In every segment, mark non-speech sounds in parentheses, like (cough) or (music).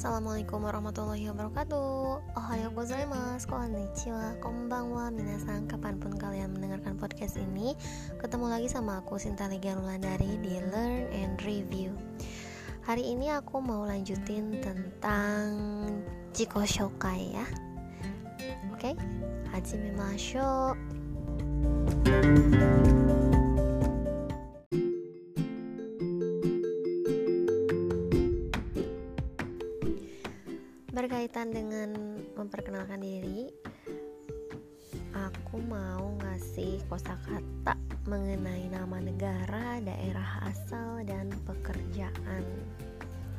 Assalamualaikum warahmatullahi wabarakatuh. Ohayo gozaimasu, konnichiwa, konbanwa. Minasan, kapan pun kalian mendengarkan podcast ini Ketemu lagi sama aku Sinta Legian Wulandari di Learn and Review. Hari ini aku mau lanjutin tentang Jiko Shokai ya. Oke, okay? Hajime Masho berkaitan dengan memperkenalkan diri aku mau ngasih kosakata mengenai nama negara, daerah asal dan pekerjaan.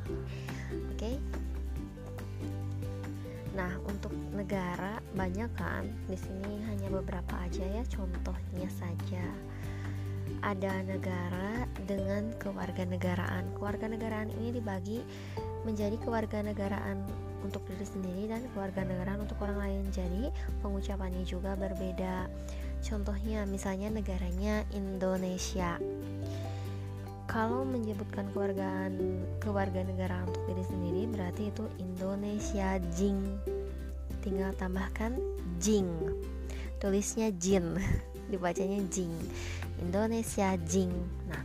Oke. Okay? Nah, untuk negara banyak kan? Di sini hanya beberapa aja ya, contohnya saja. Ada negara dengan kewarganegaraan. Kewarganegaraan ini dibagi menjadi kewarganegaraan untuk diri sendiri dan keluarga negaraan untuk orang lain. Jadi, pengucapannya juga berbeda. Contohnya, misalnya negaranya Indonesia. Kalau menyebutkan kewargaan kewarganegaraan untuk diri sendiri berarti itu Indonesia Jing. Tinggal tambahkan Jing. Tulisnya Jin, (laughs) dibacanya Jing. Indonesia Jing. Nah,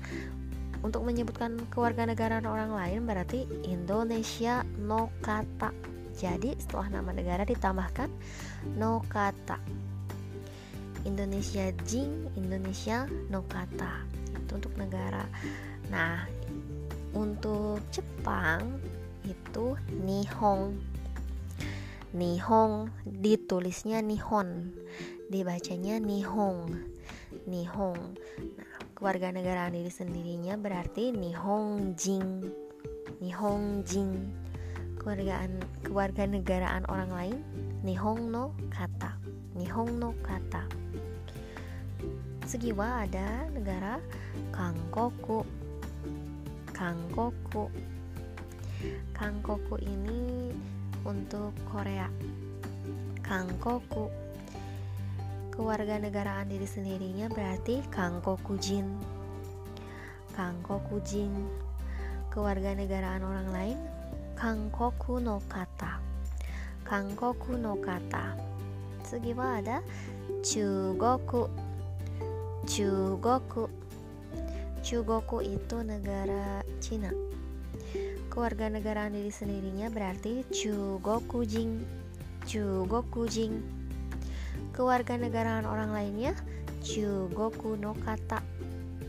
untuk menyebutkan kewarganegaraan orang lain berarti Indonesia no kata. Jadi setelah nama negara ditambahkan no kata. Indonesia Jing, Indonesia no kata. Itu untuk negara. Nah, untuk Jepang itu Nihong. Nihong ditulisnya Nihon, dibacanya Nihong. Nihong. Kewarganegaraan diri sendirinya berarti Nihongjin Nihongjin kewargaan kewarganegaraan orang lain Nihong no kata. Nihong no kata. Segiwa ada negara Kangkoku. Kangkoku. Kangkoku ini untuk Korea. Kangkoku kewarganegaraan diri sendirinya berarti Kangkokujin. Kangkokujin. Kewarganegaraan orang lain Kangkoku no kata. Kangkoku no kata. Segiwa ada Chugoku. Chugoku. Chugoku itu negara Cina. Kewarganegaraan diri sendirinya berarti Chugokujin. Chugokujin kewarganegaraan orang lainnya? Chugoku no kata.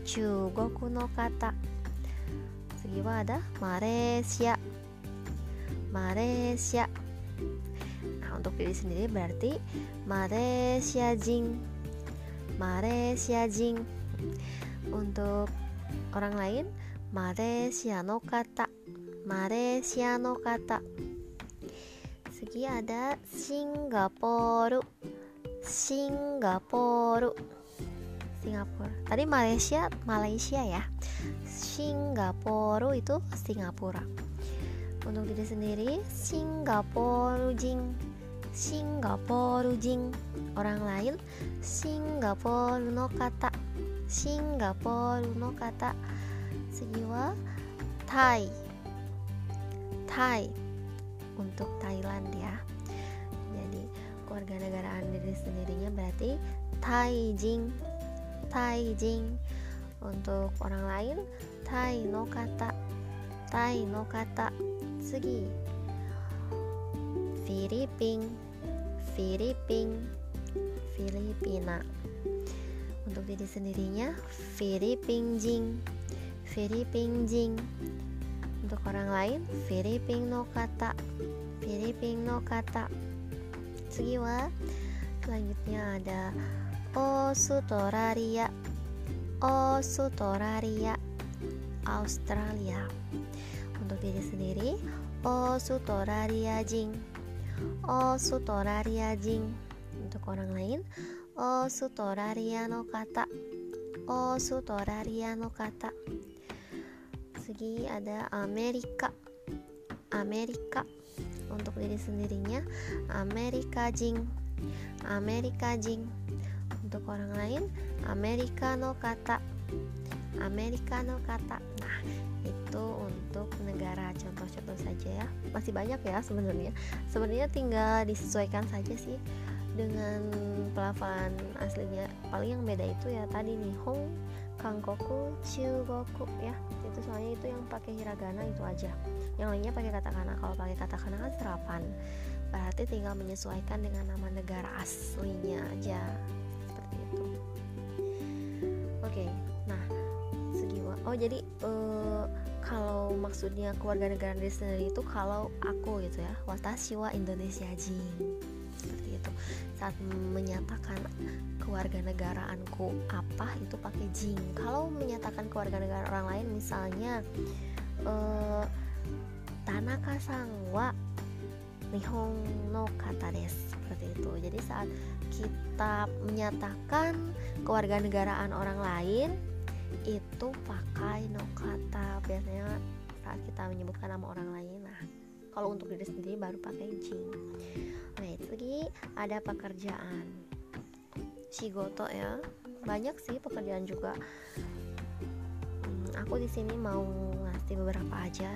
Chugoku no Malaysia. Nah untuk diri sendiri berarti Malaysia Jing. Malaysia Jing. Untuk orang lain Malaysia no kata. Malaysia no kata. Segi ada Singapura Singapura Singapura tadi Malaysia Malaysia ya. Singapura itu Singapura. Untuk diri sendiri Singapura Jing. Singapura Jing. Orang lain Singapura no kata. Singapura no kata. Thai. Untuk Thailand ya kewarganegaraan diri sendirinya berarti Taijing. Taijing. Untuk orang lain Tai no kata Tai no kata Segi. Filipin Filipin Filipina. Untuk diri sendirinya Filipin Jing Filipin Jing untuk orang lain Filipin no kata Filipin no kata Segiwa selanjutnya ada Australia. Australia Australia. Untuk diri sendiri Australia Jing. Australia Jing. Untuk orang lain Australia no kata. Australia no kata. Segi ada Amerika. Amerika untuk diri sendirinya. Amerika Jing. Amerika Jing. Untuk orang lain Amerika no kata. Amerika no kata. Nah itu untuk negara contoh-contoh saja ya. Masih banyak ya sebenarnya. Sebenarnya tinggal disesuaikan saja sih dengan pelafalan aslinya. Paling yang beda itu ya tadi nih Hong Kangkoku, Chugoku ya. Itu soalnya itu yang pakai hiragana itu aja. Yang lainnya pakai katakana. Kalau pakai katakana kan serapan. Berarti tinggal menyesuaikan dengan nama negara aslinya aja. Seperti itu. Oke nah segi oh jadi uh, kalau maksudnya keluarga negara sendiri itu kalau aku gitu ya watashi wa Indonesia jing seperti itu saat menyatakan keluarga negaraanku apa itu pakai jing. Kalau menyatakan keluarga negara orang lain misalnya uh, Tanaka sang wa Nihon no kata des seperti itu. Jadi saat kita menyatakan keluarga negaraan orang lain itu pakai no kata. Biasanya saat kita menyebutkan nama orang lain kalau untuk diri sendiri baru pakai jing oke lagi ada pekerjaan. Shigoto ya banyak sih pekerjaan juga. Hmm, aku di sini mau ngasih beberapa aja.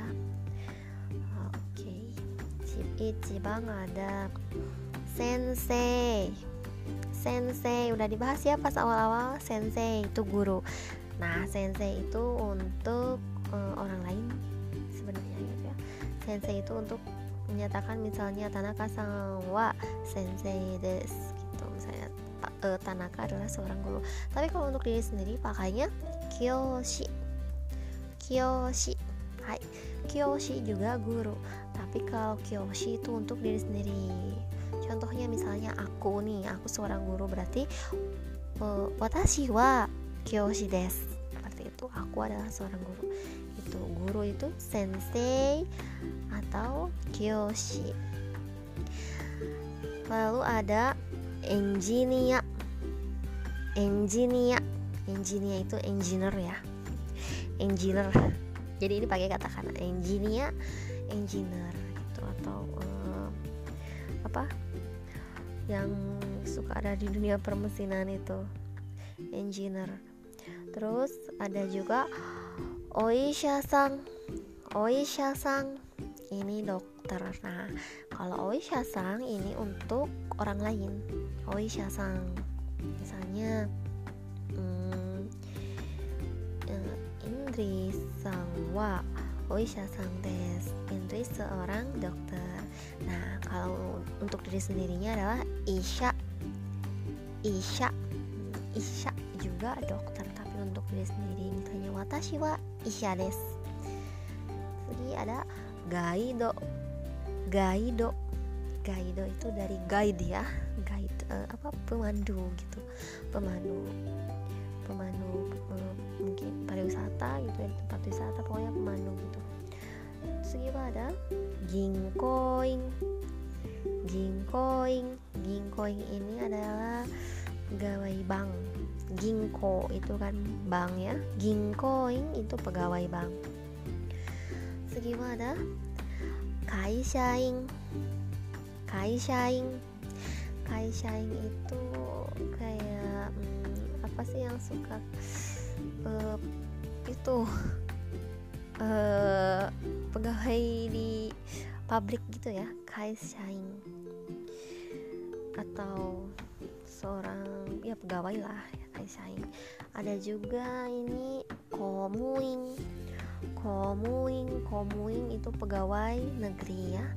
Oke. Okay. bang ada. Sensei. Sensei udah dibahas ya pas awal-awal? Sensei itu guru. Nah sensei itu untuk uh, orang lain sensei itu untuk menyatakan misalnya Tanaka wa sensei des gitu. Misalnya uh, Tanaka adalah seorang guru. Tapi kalau untuk diri sendiri pakainya Kyoshi. Kyoshi. Hai. Kyoshi juga guru. Tapi kalau Kyoshi itu untuk diri sendiri. Contohnya misalnya aku nih aku seorang guru berarti uh, watashi wa Kyoshi des. Seperti itu. Aku adalah seorang guru itu sensei atau Kyoshi. Lalu ada engineer. Engineer. Engineer itu engineer ya. Engineer. Jadi ini pakai kata-kata engineer engineer gitu atau uh, apa? Yang suka ada di dunia permesinan itu. Engineer. Terus ada juga oisha sang oisha sang ini dokter. Nah kalau oisha sang ini untuk orang lain. Oisha sang misalnya hmm, uh, Indri sang wa oisha sang des Indri seorang dokter. Nah kalau untuk diri sendirinya adalah isha. Isha. Isha juga dokter tapi untuk diri sendiri. Misalnya watashi wa isha des jadi ada gaido. Gaido. Gaido itu dari guide ya. Guide uh, apa pemandu gitu. Pemandu pemandu uh, mungkin pariwisata gitu ya tempat wisata pokoknya pemandu gitu. Segi ada ginkoing ginkoing ginkoing ini adalah pegawai bank. Ginko itu kan bank ya. Ginkoing itu pegawai bank ada kaisyaing kaisyaing kaisyaing itu kayak hmm, apa sih yang suka uh, itu uh, pegawai di pabrik gitu ya kaisyaing atau seorang ya pegawai lah ya kaisyaing ada juga ini komuing komuing komuing itu pegawai negeri ya.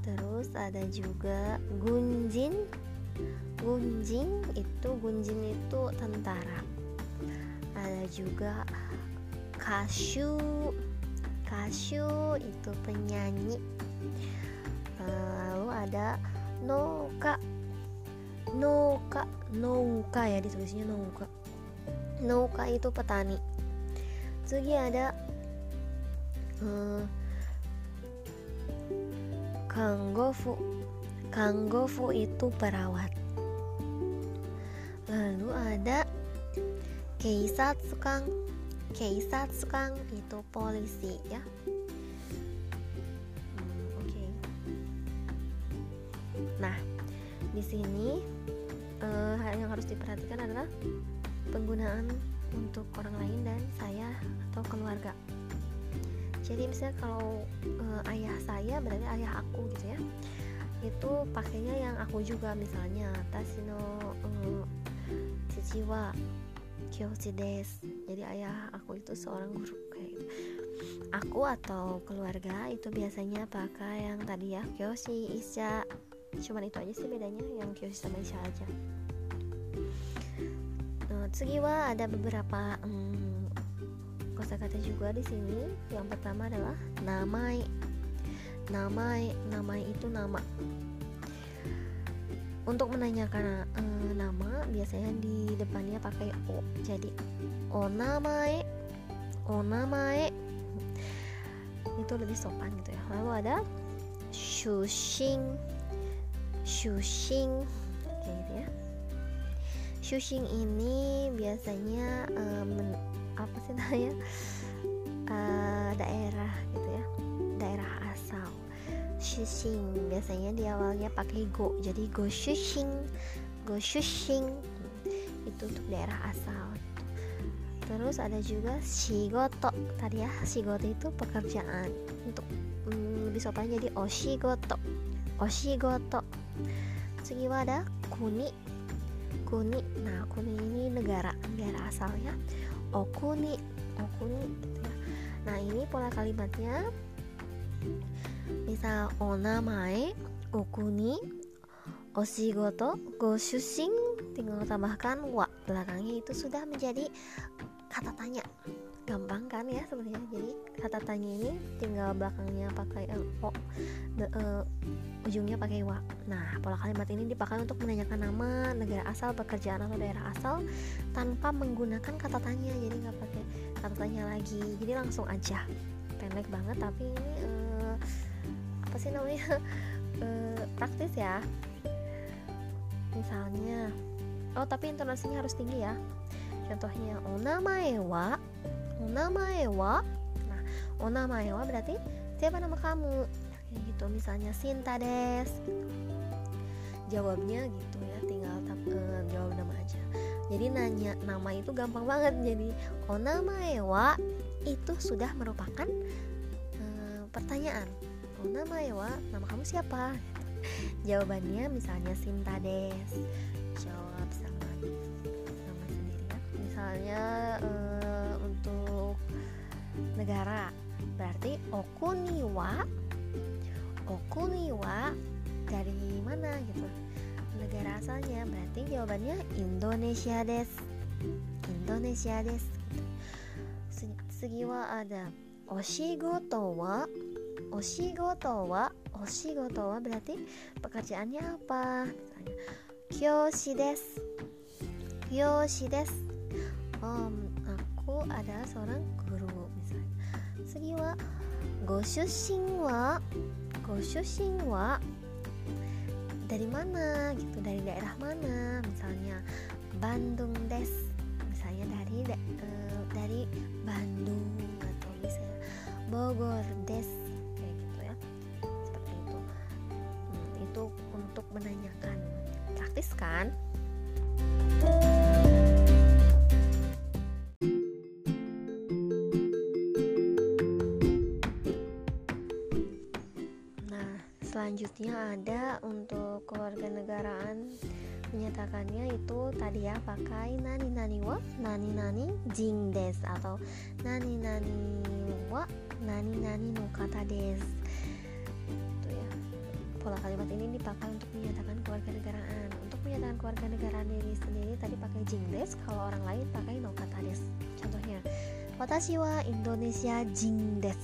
Terus ada juga gunjin gunjing itu gunjin itu tentara. Ada juga kasyu. Kasyu itu penyanyi. Lalu ada noka noka nouka ya ditulisnya nouka. Nouka itu petani. Lagi ada uh, Kanggofu Kanggofu itu perawat. Lalu ada Keisatsu-kang Keisatsu-kang itu polisi ya. Hmm, Oke. Nah di sini uh, yang harus diperhatikan adalah penggunaan untuk orang lain dan saya atau keluarga jadi misalnya kalau uh, ayah saya berarti ayah aku gitu ya itu pakainya yang aku juga misalnya tasino uh, ciwa kyoshi des. Jadi ayah aku itu seorang guru kayak gitu. Aku atau keluarga itu biasanya pakai yang tadi ya kyoshi isya cuman itu aja sih bedanya yang kyoshi sama isya aja. Uh, tsugiwa ada beberapa um, kosakata juga di sini. Yang pertama adalah namai. Namai, namai itu nama. Untuk menanyakan uh, nama biasanya di depannya pakai o. Jadi o namae, o namae itu lebih sopan gitu ya. Lalu ada shushing, shushing kayak gitu ya. Shushing ini biasanya uh, apa sih namanya? Uh, daerah gitu ya. Daerah asal. Shushing biasanya di awalnya pakai go. Jadi go shushing go shushing itu untuk daerah asal. Terus ada juga shigoto. Tadi ya shigoto itu pekerjaan untuk mm, lebih sopan jadi oshigoto. Oshigoto. Segiwa ada kuni. Kuni. Nah kuni ini negara negara asalnya okuni. Okuni. Gitu ya nah ini pola kalimatnya. Misal onamae okuni oshigoto go shushin tinggal tambahkan wa. Belakangnya itu sudah menjadi kata tanya gampang kan ya sebenarnya. Jadi kata tanya ini tinggal belakangnya pakai o de, uh, ujungnya pakai wa. Nah pola kalimat ini dipakai untuk menanyakan nama negara asal pekerjaan atau daerah asal tanpa menggunakan kata tanya jadi nggak pakai kata tanya lagi. Jadi langsung aja. Pendek banget tapi ini uh, apa sih namanya? Uh, (laughs) praktis ya. Misalnya oh tapi intonasinya harus tinggi ya. Contohnya onamae wa onamae wa? Nah onamae wa berarti siapa nama kamu? Kayak gitu misalnya Sinta des. Jawabnya gitu ya tinggal uh, jawab nama aja. Jadi nanya nama itu gampang banget. Jadi onamae wa itu sudah merupakan uh, pertanyaan. Onamae wa nama kamu siapa? (laughs) Jawabannya misalnya Sinta des. Jawab sama nama sendiri ya. Misalnya uh, negara. Berarti okuniwa. Okuniwa dari mana gitu? Negara asalnya berarti jawabannya Indonesia des. Indonesia des. Gitu. segi wa ada oshigoto wa oshigoto wa oshigoto wa berarti pekerjaannya apa? Misalnya kyoshi des. Kyoshi des. Um, aku adalah seorang guru segi wa goshushin wa goshushin wa dari mana gitu dari daerah mana misalnya Bandung des misalnya dari uh, dari Bandung atau misalnya Bogor des kayak gitu ya seperti itu hmm, itu untuk menanyakan. Praktis kan selanjutnya ada untuk keluarga negaraan menyatakannya itu tadi ya pakai nani nani wa nani nani jing des atau nani nani wa nani nani no kata des. Itu ya. Pola kalimat ini dipakai untuk menyatakan keluarga negaraan untuk menyatakan keluarga negaraan diri sendiri tadi pakai jing des kalau orang lain pakai no kata des. Contohnya watashi wa Indonesia jing des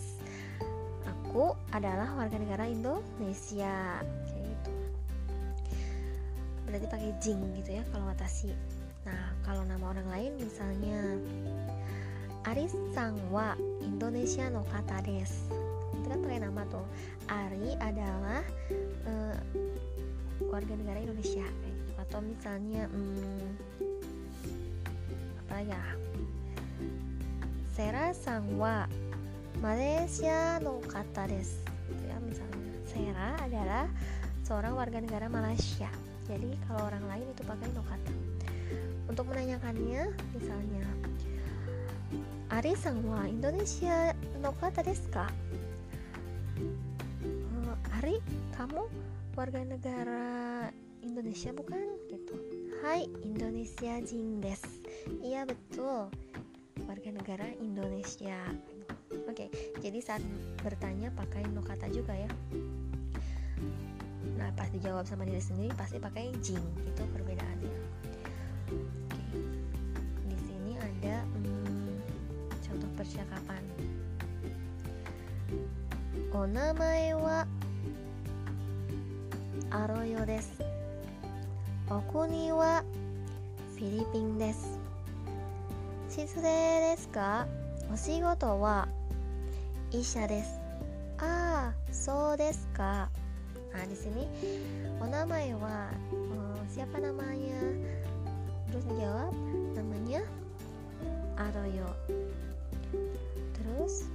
aku adalah warga negara Indonesia. Gitu. Berarti pakai jing gitu ya kalau watashi nah kalau nama orang lain misalnya Aris Sangwa Indonesia no kata des. Itu kan pakai nama tuh. Ari adalah uh, warga negara Indonesia gitu. atau misalnya hmm, apa ya? Sera Sangwa Malaysia no kata des ya misalnya Sera adalah seorang warga negara Malaysia jadi kalau orang lain itu pakai no kata untuk menanyakannya misalnya Ari sang wa Indonesia no kata desu ka? Uh, Ari, kamu warga negara Indonesia bukan? Gitu. Hai, Indonesia jing des. Iya betul. Warga negara Indonesia. Oke, jadi saat bertanya pakai no kata juga ya. Nah, pas dijawab sama diri sendiri pasti pakai jing. Itu perbedaannya. Oke. Di sini ada hmm, contoh percakapan. Onamae wa Aroyo desu. Okuni wa フィリピンです失礼ですかお仕事は 医者ですああそうですか nah di sini oh nama wa oh, siapa namanya terus jawab namanya Aroyo terus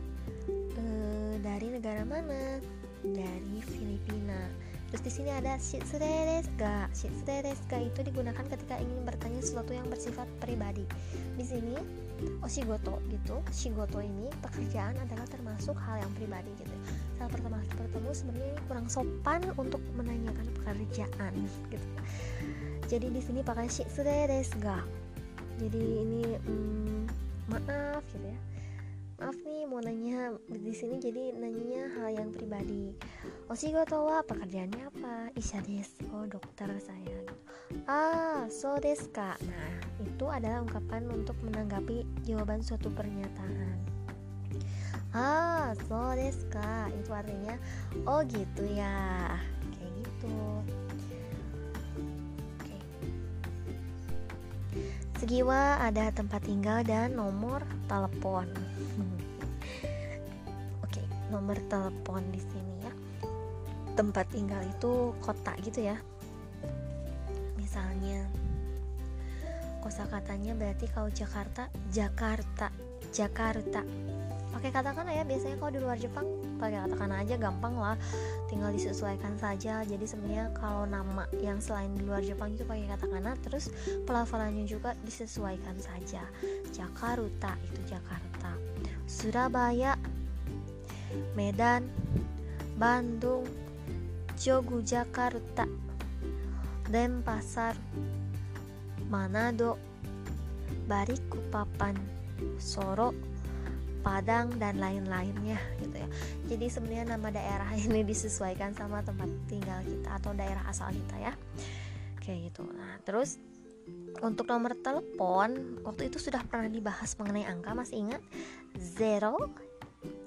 eh, dari negara mana dari Filipina Terus di sini ada shitsure desu ga. Shitsure desu ga itu digunakan ketika ingin bertanya sesuatu yang bersifat pribadi. Di sini oshigoto gitu. Shigoto ini pekerjaan adalah termasuk hal yang pribadi gitu. Saat pertama bertemu sebenarnya ini kurang sopan untuk menanyakan pekerjaan gitu. Jadi di sini pakai shitsure desu ga. Jadi ini hmm, maaf gitu ya maaf nih mau nanya di sini jadi nanyanya hal yang pribadi Oshigoto wa pekerjaannya apa? Isha desu oh dokter saya ah so desu ka. Nah itu adalah ungkapan untuk menanggapi jawaban suatu pernyataan. Ah so desu ka. Itu artinya oh gitu ya. Kayak gitu. Segiwa ada tempat tinggal dan nomor telepon. (laughs) Oke, okay, nomor telepon di sini ya. Tempat tinggal itu kota gitu ya. Misalnya. Kosakatanya berarti kalau Jakarta, Jakarta, Jakarta. Pakai katakana ya biasanya kalau di luar Jepang pakai katakana aja gampang lah. Tinggal disesuaikan saja. Jadi sebenarnya kalau nama yang selain di luar Jepang itu pakai katakana terus pelafalannya juga disesuaikan saja. Jakarta itu Jakarta. Surabaya Medan Bandung Yogyakarta Denpasar Manado Balikpapan Soro Padang dan lain-lainnya gitu ya. Jadi sebenarnya nama daerah (laughs) ini disesuaikan sama tempat tinggal kita atau daerah asal kita ya. Kayak gitu. Nah, terus untuk nomor telepon waktu itu sudah pernah dibahas mengenai angka masih ingat? 0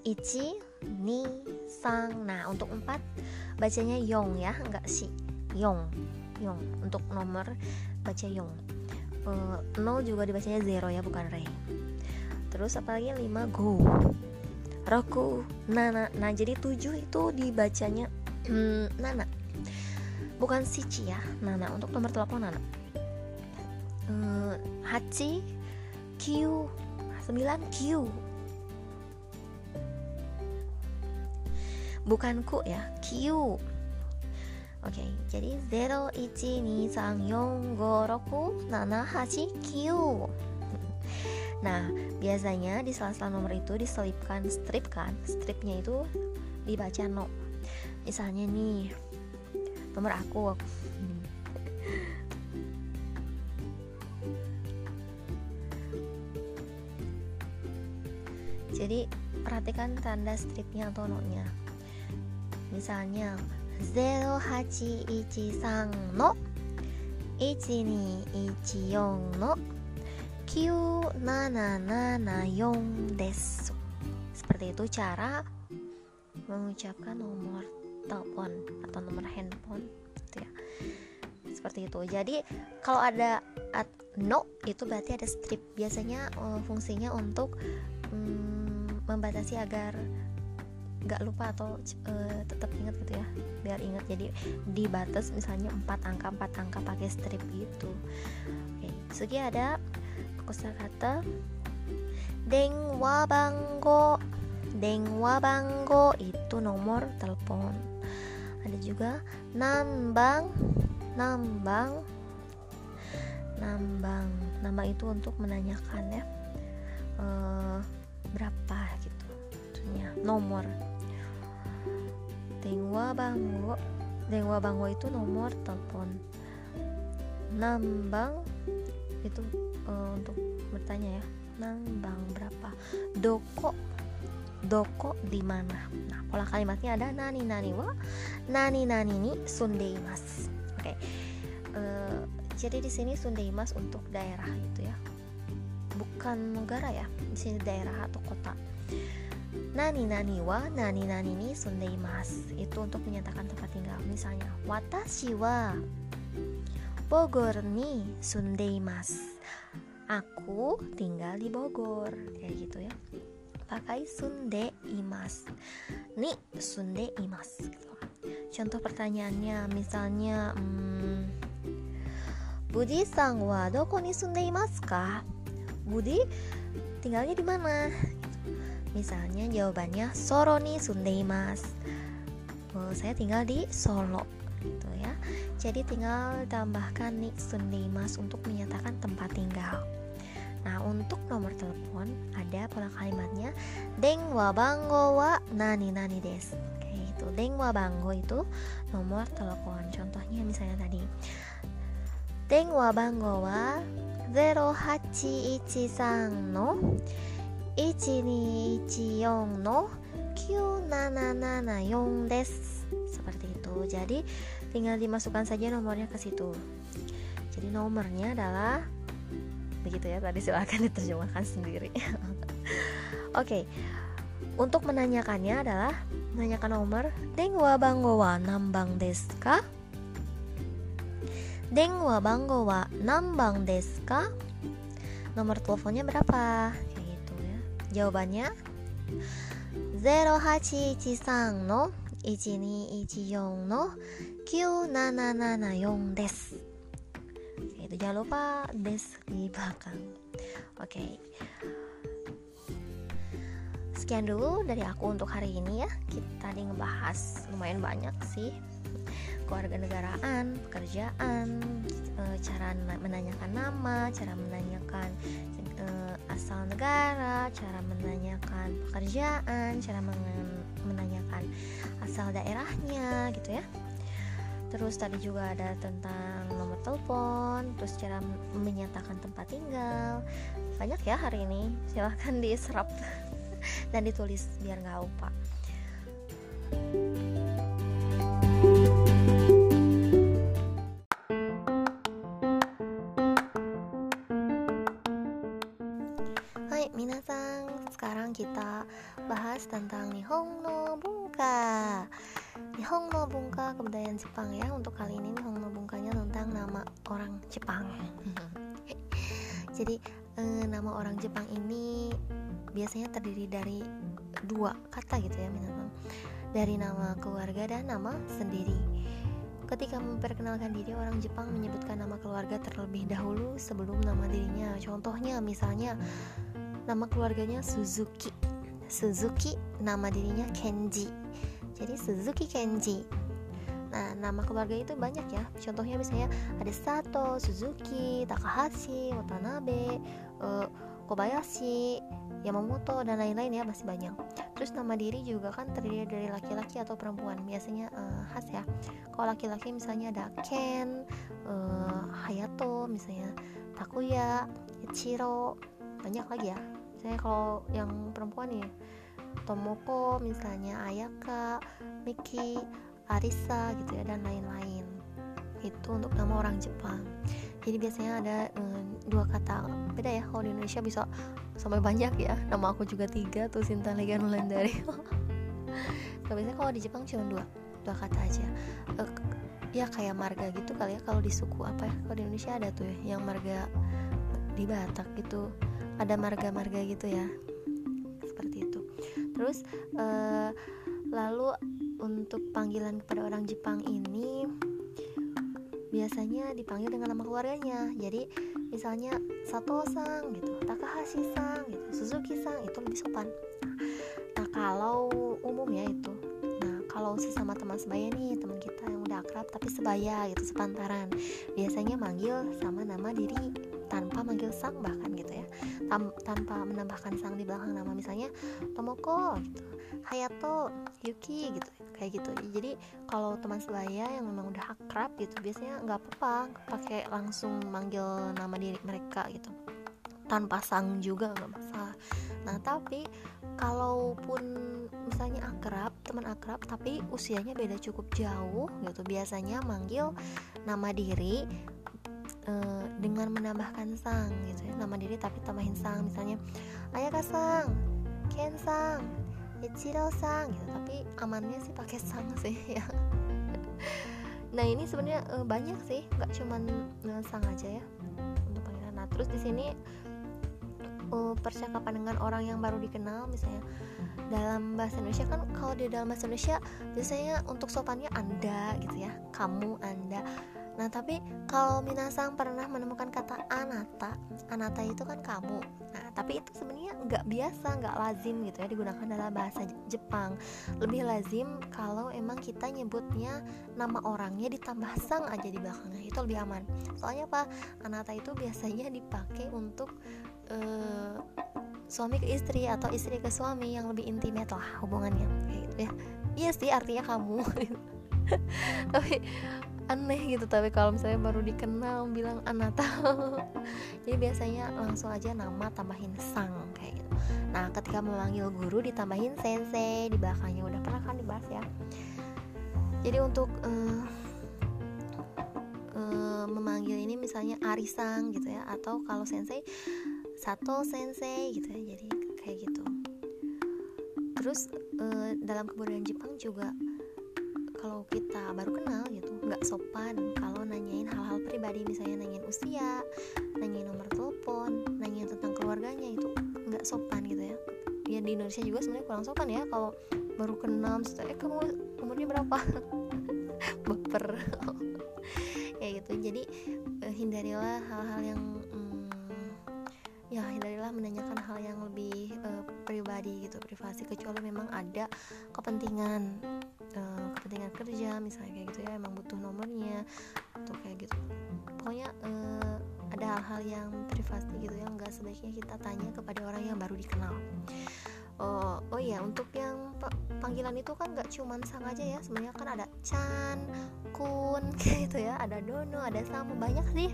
ichi ni sang. Nah, untuk 4 bacanya yong ya, enggak sih. Yong. Yong untuk nomor baca yong. Uh, eh, 0 juga dibacanya 0 ya, bukan rei terus apalagi 5 go. Roku nana. Nah jadi 7 itu dibacanya hmm, nana. Bukan sici ya nana. Untuk nomor telepon nana. Hmm, hachi q 9 q bukan ku ya q Oke, jadi 0, 1, 2, 3, 4, 5, 6, 7, 8, 9 Nah, biasanya di sela-sela nomor itu diselipkan strip kan. Stripnya itu dibaca no. Misalnya nih, nomor aku. Jadi, perhatikan tanda stripnya atau no-nya. Misalnya 0813の1214の9774 desu seperti itu cara mengucapkan nomor telepon atau nomor handphone gitu ya. seperti itu. Jadi kalau ada at no itu berarti ada strip. Biasanya uh, fungsinya untuk um, membatasi agar nggak lupa atau uh, tetap ingat gitu ya biar ingat. Jadi dibatas misalnya empat angka empat angka pakai strip gitu. Oke segi ada kosakata. Dengwa banggo dengwa banggo itu nomor telepon. Ada juga nambang nambang nambang. Nama itu untuk menanyakan ya uh, berapa gitu nomor Dengwa Bango Dengwa Bango itu nomor telepon Nambang itu uh, untuk bertanya ya Nambang berapa Doko Doko di mana nah pola kalimatnya ada nani nani wa nani nani ni sundeimas oke okay. eh, jadi di sini sundeimas untuk daerah gitu ya bukan negara ya di sini daerah atau kota Nani nani wa nani nani ni sundeimas itu untuk menyatakan tempat tinggal. Misalnya watashi wa Bogor ni sundeimas aku tinggal di Bogor. Kayak gitu ya. Pakai sunde imas ni sunde imas contoh pertanyaannya misalnya hmm, Budi sang wa doko ni sunde imas ka Budi tinggalnya di mana Misalnya jawabannya Soro nih Sundeimas. Oh, saya tinggal di Solo gitu ya. Jadi tinggal tambahkan nih Sundeimas untuk menyatakan tempat tinggal. Nah, untuk nomor telepon ada pola kalimatnya Deng wa bango wa nani nani des. Kayak gitu. Deng wa bango itu nomor telepon. Contohnya misalnya tadi Deng wa bango wa 0813 no 124no 9774 des seperti itu jadi tinggal dimasukkan saja nomornya ke situ jadi nomornya adalah begitu ya tadi silahkan diterjemahkan sendiri oke okay. untuk menanyakannya adalah menanyakan nomor dengwa banggowa banggo wa nambang deska dengwa banggowa banggo wa nambang deska nomor teleponnya berapa Jawabannya? 0813の1214の9774 des itu jangan lupa des di belakang oke okay. sekian dulu dari aku untuk hari ini ya. Kita tadi ngebahas lumayan banyak sih. Keluarga negaraan pekerjaan eh, cara menanyakan nama cara menanyakan uh, asal negara, cara menanyakan pekerjaan, cara menanyakan asal daerahnya gitu ya. Terus tadi juga ada tentang nomor telepon, terus cara menyatakan tempat tinggal. Banyak ya hari ini. Silahkan (laughs) diserap dan ditulis biar nggak lupa. bahas Dari nama keluarga dan nama sendiri Ketika memperkenalkan diri, orang Jepang menyebutkan nama keluarga terlebih dahulu sebelum nama dirinya. Contohnya, misalnya nama keluarganya Suzuki. Suzuki nama dirinya Kenji jadi Suzuki Kenji nah nama keluarga itu banyak ya contohnya misalnya ada Sato, Suzuki, Takahashi, Watanabe, uh, Kobayashi, Yamamoto dan lain-lain ya masih banyak. Terus nama diri juga kan terdiri dari laki-laki atau perempuan. Biasanya uh, khas ya. Kalau laki-laki misalnya ada Ken, uh, Hayato misalnya Takuya, Ichiro banyak lagi ya. Misalnya kalau yang perempuan nih Tomoko misalnya Ayaka Miki Arisa gitu ya dan lain-lain. Itu untuk nama orang Jepang jadi biasanya ada um, dua kata beda ya kalau di Indonesia bisa sampai banyak ya. Nama aku juga tiga tuh Sinta Legan Wulandari kalau (laughs) biasanya kalau di Jepang cuma dua dua kata aja. Uh, ya kayak marga gitu kali ya kalau di suku apa ya kalau di Indonesia ada tuh ya yang marga di Batak gitu. Ada marga-marga gitu ya seperti itu. Terus uh, lalu untuk panggilan kepada orang Jepang ini biasanya dipanggil dengan nama keluarganya. Jadi misalnya Sato Sang gitu Takahashi Sang gitu Suzuki Sang itu lebih sopan. Nah kalau umum ya itu nah kalau sesama teman sebaya nih teman kita yang udah akrab tapi sebaya gitu sepantaran biasanya manggil sama nama diri tanpa manggil sang bahkan gitu ya. Tam, tanpa menambahkan sang di belakang nama. Misalnya Tomoko gitu Hayato Yuki gitu kayak gitu. Jadi kalau teman sebaya yang memang udah akrab gitu biasanya nggak apa-apa pakai langsung manggil nama diri mereka gitu. Tanpa sang juga nggak masalah. Nah tapi kalaupun misalnya akrab teman akrab tapi usianya beda cukup jauh gitu biasanya manggil nama diri uh, dengan menambahkan sang gitu ya. Nama diri tapi tambahin sang misalnya ayah kasang ken sang Ichiro sang. Gitu tapi amannya sih pakai sang sih ya. Nah ini sebenarnya uh, banyak sih nggak cuman uh, sang aja ya untuk panggilan nah terus di sini uh, percakapan dengan orang yang baru dikenal misalnya dalam bahasa Indonesia kan kalau di dalam bahasa Indonesia biasanya untuk sopannya anda gitu ya kamu anda nah tapi kalau minasang pernah menemukan kata anata anata itu kan kamu. Nah tapi itu sebenarnya nggak biasa nggak lazim gitu ya digunakan dalam bahasa Jepang. Lebih lazim kalau emang kita nyebutnya nama orangnya ditambah sang aja di belakangnya itu lebih aman. Soalnya apa? Anata itu biasanya dipakai untuk uh, suami ke istri atau istri ke suami yang lebih intimate lah hubungannya kayak gitu ya. Iya sih artinya kamu. (laughs) Tapi aneh gitu tapi kalau misalnya baru dikenal bilang anata. (laughs) Jadi biasanya langsung aja nama tambahin sang kayak gitu. Nah ketika memanggil guru ditambahin sensei di belakangnya udah pernah kan dibahas ya. Jadi untuk uh, uh, memanggil ini misalnya arisang gitu ya atau kalau sensei Sato Sensei gitu ya jadi kayak gitu. Terus uh, dalam kebudayaan Jepang juga kalau kita baru kenal gitu nggak sopan kalau nanyain hal-hal pribadi. Misalnya nanyain usia nanyain nomor telepon nanyain tentang keluarganya itu nggak sopan gitu ya. Ya di Indonesia juga sebenarnya kurang sopan ya kalau baru kenal eh kamu umurnya berapa? (laughs) Baper. (laughs) Ya gitu. Jadi uh, hindarilah hal-hal yang ya hindarilah menanyakan hal yang lebih uh, pribadi gitu privasi. Kecuali memang ada kepentingan uh, kepentingan kerja misalnya kayak gitu ya emang butuh nomornya atau kayak gitu. Pokoknya uh, ada hal-hal yang privasi gitu yang nggak sebaiknya kita tanya kepada orang yang baru dikenal. Oh oh ya untuk yang panggilan itu kan nggak cuman sang aja ya sebenarnya kan ada Chan Kun kayak (laughs) gitu ya ada Dono ada Samu banyak sih.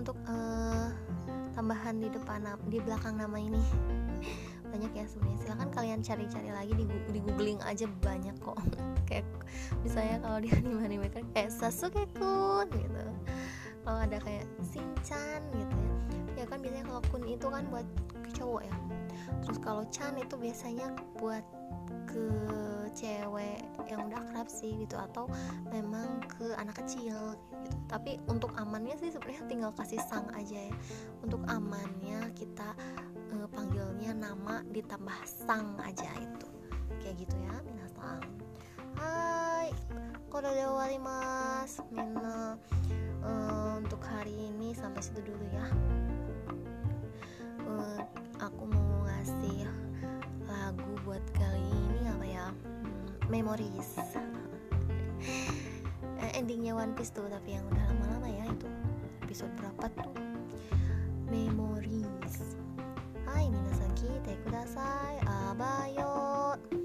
Untuk uh, tambahan di depan di belakang nama ini banyak ya sebenarnya. Silahkan kalian cari-cari lagi di, di googling aja banyak kok. (laughs) Kayak misalnya kalau di (laughs) anime anime kan. Kayak Sasuke kun gitu. Kalau ada kayak Shinchan gitu ya. Ya kan biasanya kalau kun itu kan buat cowok ya. Terus kalau Chan itu biasanya buat ke cewek yang udah akrab sih gitu atau memang ke anak kecil gitu. Tapi untuk amannya sih sebenarnya tinggal kasih sang aja ya. Untuk amannya kita panggilnya nama ditambah sang aja itu. Kayak gitu ya minasang hai kode wali mas mina uh, untuk hari ini sampai situ dulu ya. Uh, aku mau ngasih lagu buat kali ini apa ya? Memories. Eh, endingnya One Piece tuh tapi yang udah lama-lama ya itu. Episode berapa tuh? Memories はい。皆さん聞いてください。あばよ